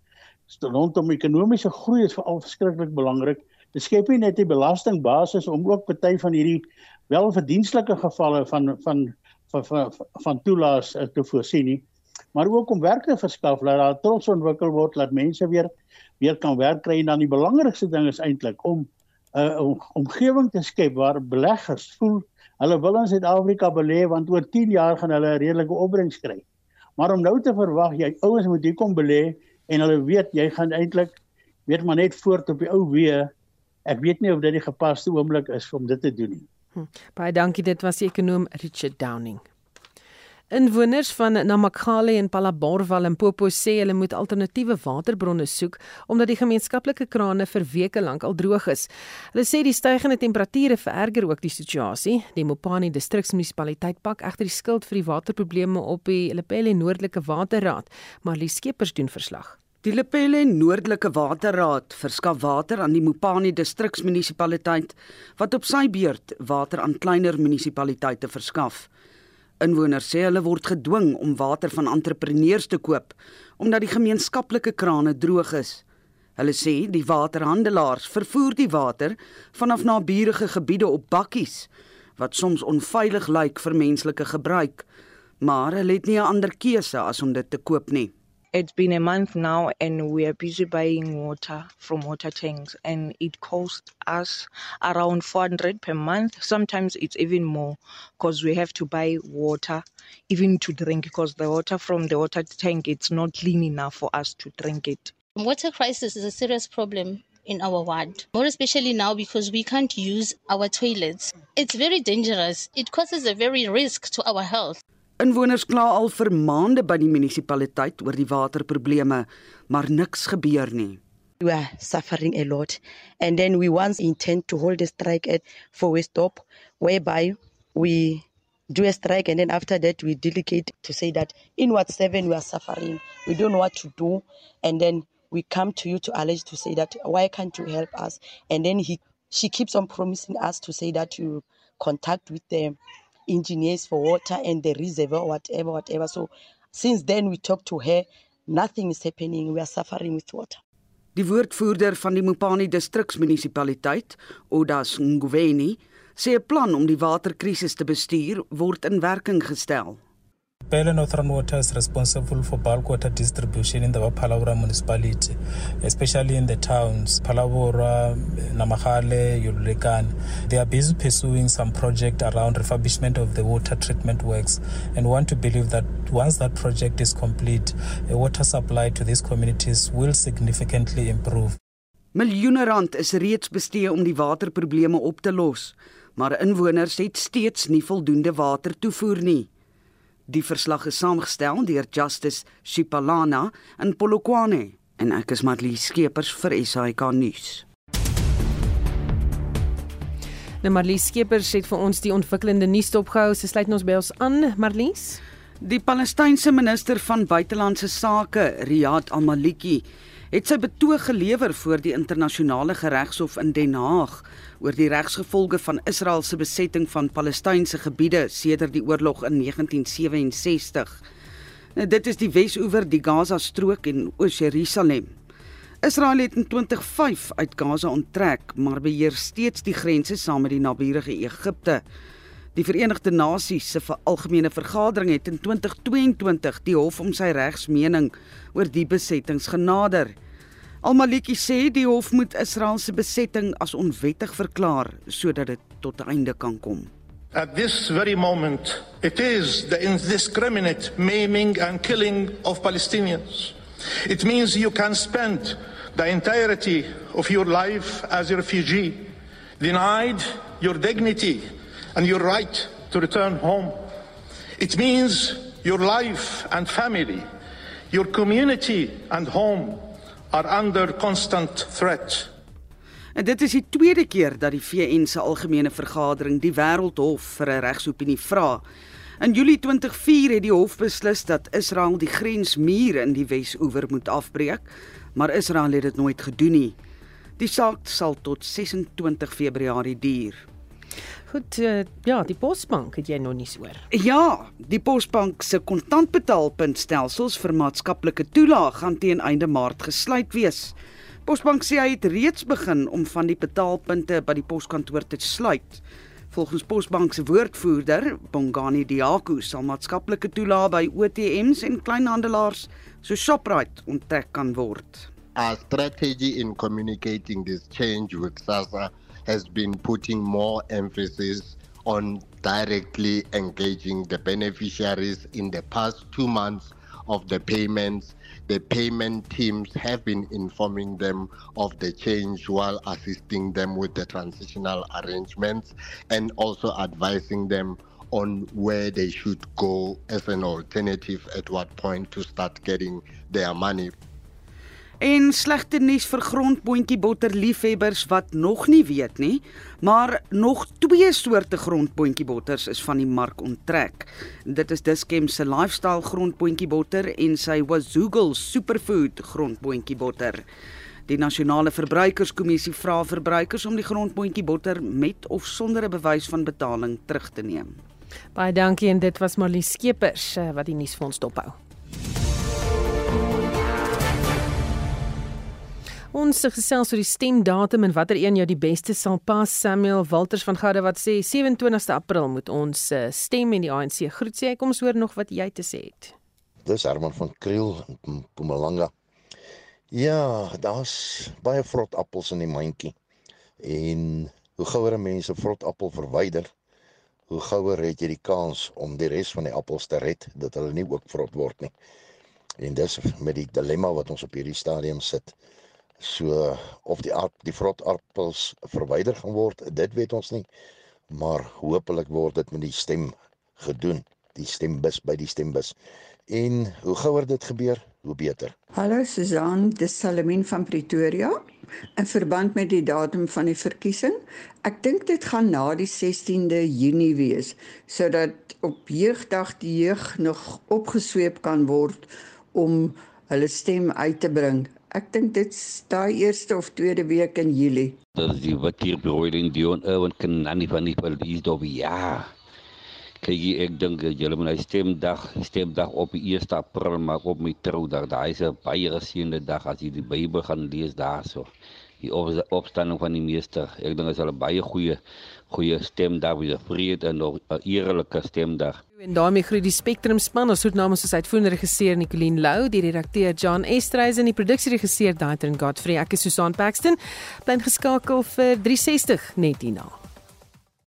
rondom ekonomiese groei is veral verskriklik belangrik. Dit skep nie net die belastingbasis om ook party van hierdie welverdienstelike gevalle van van van van, van toelaas eh, te voorsien nie, maar ook om werk te verskaf dat daar trots ontwikkel word dat mense weer weer kan werk kry en dan die belangrikste ding is eintlik om 'n uh, omgewing te skep waar beleggers voel Hulle wil in Suid-Afrika belê want oor 10 jaar gaan hulle 'n redelike opbrengs kry. Maar om nou te verwag jy ouens moet hier kom belê en hulle weet jy gaan eintlik weet maar net voort op die ou weë. Ek weet nie of dit die gepaste oomblik is om dit te doen nie. Hm. Baie dankie dit was die ekonom Richard Downing. Inwoners van Namakhale en Palaborwa in Popo sê hulle moet alternatiewe waterbronne soek omdat die gemeenskaplike krane vir weke lank al droog is. Hulle sê die stygende temperature vererger ook die situasie. Die Mopani distriksmunisipaliteit pak egter die skuld vir die waterprobleme op die Lepelle Noordelike Waterraad, maar die skepers doen verslag. Die Lepelle Noordelike Waterraad verskaf water aan die Mopani distriksmunisipaliteit wat op sy beurt water aan kleiner munisipaliteite verskaf. Inwoners sê hulle word gedwing om water van entrepreneurs te koop omdat die gemeenskaplike krane droog is. Hulle sê die waterhandelaars vervoer die water vanaf naburige gebiede op bakkies wat soms onveilig lyk vir menslike gebruik, maar hulle het nie 'n ander keuse as om dit te koop nie. It's been a month now and we are busy buying water from water tanks and it costs us around 400 per month. Sometimes it's even more because we have to buy water even to drink because the water from the water tank it's not clean enough for us to drink it. Water crisis is a serious problem in our ward, more especially now because we can't use our toilets. It's very dangerous. It causes a very risk to our health. Inwoners kla al vir maande by die munisipaliteit oor die waterprobleme, maar niks gebeur nie. We are suffering a lot and then we once intend to hold a strike at for we stop whereby we do a strike and then after that we delegate to say that in what seven we are suffering we don't know what to do and then we come to you to allege to say that why can't you help us and then he she keeps on promising us to say that you contact with them engineers for water and the reservoir, whatever, whatever. So since then we talked to her, nothing is happening. We are suffering with water. Die woordvoerder van die Mopani distriksmunisipaliteit, Odas Ngweni, sê 'n plan om die waterkrisis te bestuur word in werking gestel. Pele Northern Water is responsible for bulk water distribution in the Phalaborwa municipality, especially in the towns Phalaborwa, Namahale, Yululekane. They are busy pursuing some project around refurbishment of the water treatment works and want to believe that once that project is complete, the water supply to these communities will significantly improve. Miljoene rand is reeds bestee om die waterprobleme op te los, maar inwoners het steeds nie voldoende water toevoer nie. Die verslag is saamgestel deur Justice Shipalana in Polokwane en ek is Marlie Skeepers vir SAK nuus. Nou Marlie Skeepers het vir ons die ontwikkelende nuus opgehou. Sy sluit ons by ons aan, Marlies. Die Palestynse minister van buitelandse sake, Riyad Al-Maliki, het sy betoog gelewer voor die internasionale geregshof in Den Haag oor die regsgevolge van Israel se besetting van Palestynse gebiede sedert die oorlog in 1967. Nou, dit is die Wes-oewer, die Gaza-strook en Oos-Jerusalem. Israel het in 2005 uit Gaza onttrek, maar beheer steeds die grense saam met die naburige Egipte. Die Verenigde Nasies se algemene vergadering het in 2022 die hof om sy regsmening oor die besettings genader. Al-Maliki sê die hof moet Israel se besetting as onwettig verklaar sodat dit tot 'n einde kan kom. At this very moment, it is the indiscriminate maiming and killing of Palestinians. It means you can spend the entirety of your life as a refugee, denied your dignity and your right to return home. It means your life and family, your community and home are under constant threat. En dit is die tweede keer dat die VN se algemene vergadering die Wêreldhof vir 'n regsopinie vra. In Julie 2004 het die hof beslis dat Israel die grensmuur in die Wes-oewer moet afbreek, maar Israel het dit nooit gedoen nie. Die saak sal tot 26 Februarie duur. Goed, uh, ja, die Posbank het jy nog nie hoor. Ja, die Posbank se kontantbetaalpuntstelsels vir maatskaplike toelaag gaan teen einde Maart gesluit wees. Posbank sê hy het reeds begin om van die betaalpunte by die poskantoor te sluit. Volgens Posbank se woordvoerder, Bongani Diaku, sal maatskaplike toelaag by OTM's en kleinhandelaars so Shoprite onttrek kan word. Our strategy in communicating this change with SASSA has been putting more emphasis on directly engaging the beneficiaries in the past two months of the payments. The payment teams have been informing them of the change while assisting them with the transitional arrangements and also advising them on where they should go as an alternative at what point to start getting their money. En slegte nuus vir grondboontjiebotter liefhebbers wat nog nie weet nie, maar nog twee soorte grondboontjiebotters is van die mark onttrek. Dit is Dischem se lifestyle grondboontjiebotter en sy Wazoogle superfood grondboontjiebotter. Die nasionale verbruikerskommissie vra verbruikers om die grondboontjiebotter met of sonder 'n bewys van betaling terug te neem. Baie dankie en dit was Marlie Skeepers eh, wat die nuus vir ons dophou. Ons gesels oor die stemdatum en watter een jou die beste sal pas. Samuel Walters van Goude wat sê 27ste April moet ons eh, stem en die ANC groet sê. Kom ons hoor nog wat jy te sê het. Dis Herman van Kriel in Mpumalanga. Ja, daar's baie vrot appels in die mandjie. En hoe gouer mense vrot appel verwyder, hoe gouer het jy die kans om die res van die appels te red dat hulle nie ook vrot word nie. En dis met die dilemma wat ons op hierdie stadium sit. So of die aard, die vrotappels verwyder gaan word, dit weet ons nie. Maar hopelik word dit met die stem gedoen, die stembus by die stembus. En hoe gouer dit gebeur, hoe beter. Hallo Susan, dis Salamien van Pretoria. In verband met die datum van die verkiesing, ek dink dit gaan na die 16de Junie wees sodat op jeugdag die jeug nog opgesweep kan word om hulle stem uit te bring. Ek dink dit is daai eerste of tweede week in Julie. Dat die wat hier brooding Dion Owen kan dan nie van die polisie dop ja. Kyk ek dink julle moet hy stemdag stemdag op die 1 April maak op my troudag. Daai is 'n baie geseënde dag as jy die Bybel gaan lees daarso. Die opstanding van die meester. Ek dink dit is 'n baie goeie goeie stemdag weer vrede en 'n eerlike stemdag. En daarmee groet die Spectrum span ons het namens ons uitvoerende regisseur Nicoline Lou, die redakteur John Estreisen en die produksieregisseur Daitrin Godfrey. Ek is Susan Paxton. Bly geskakel vir 360 net hierna.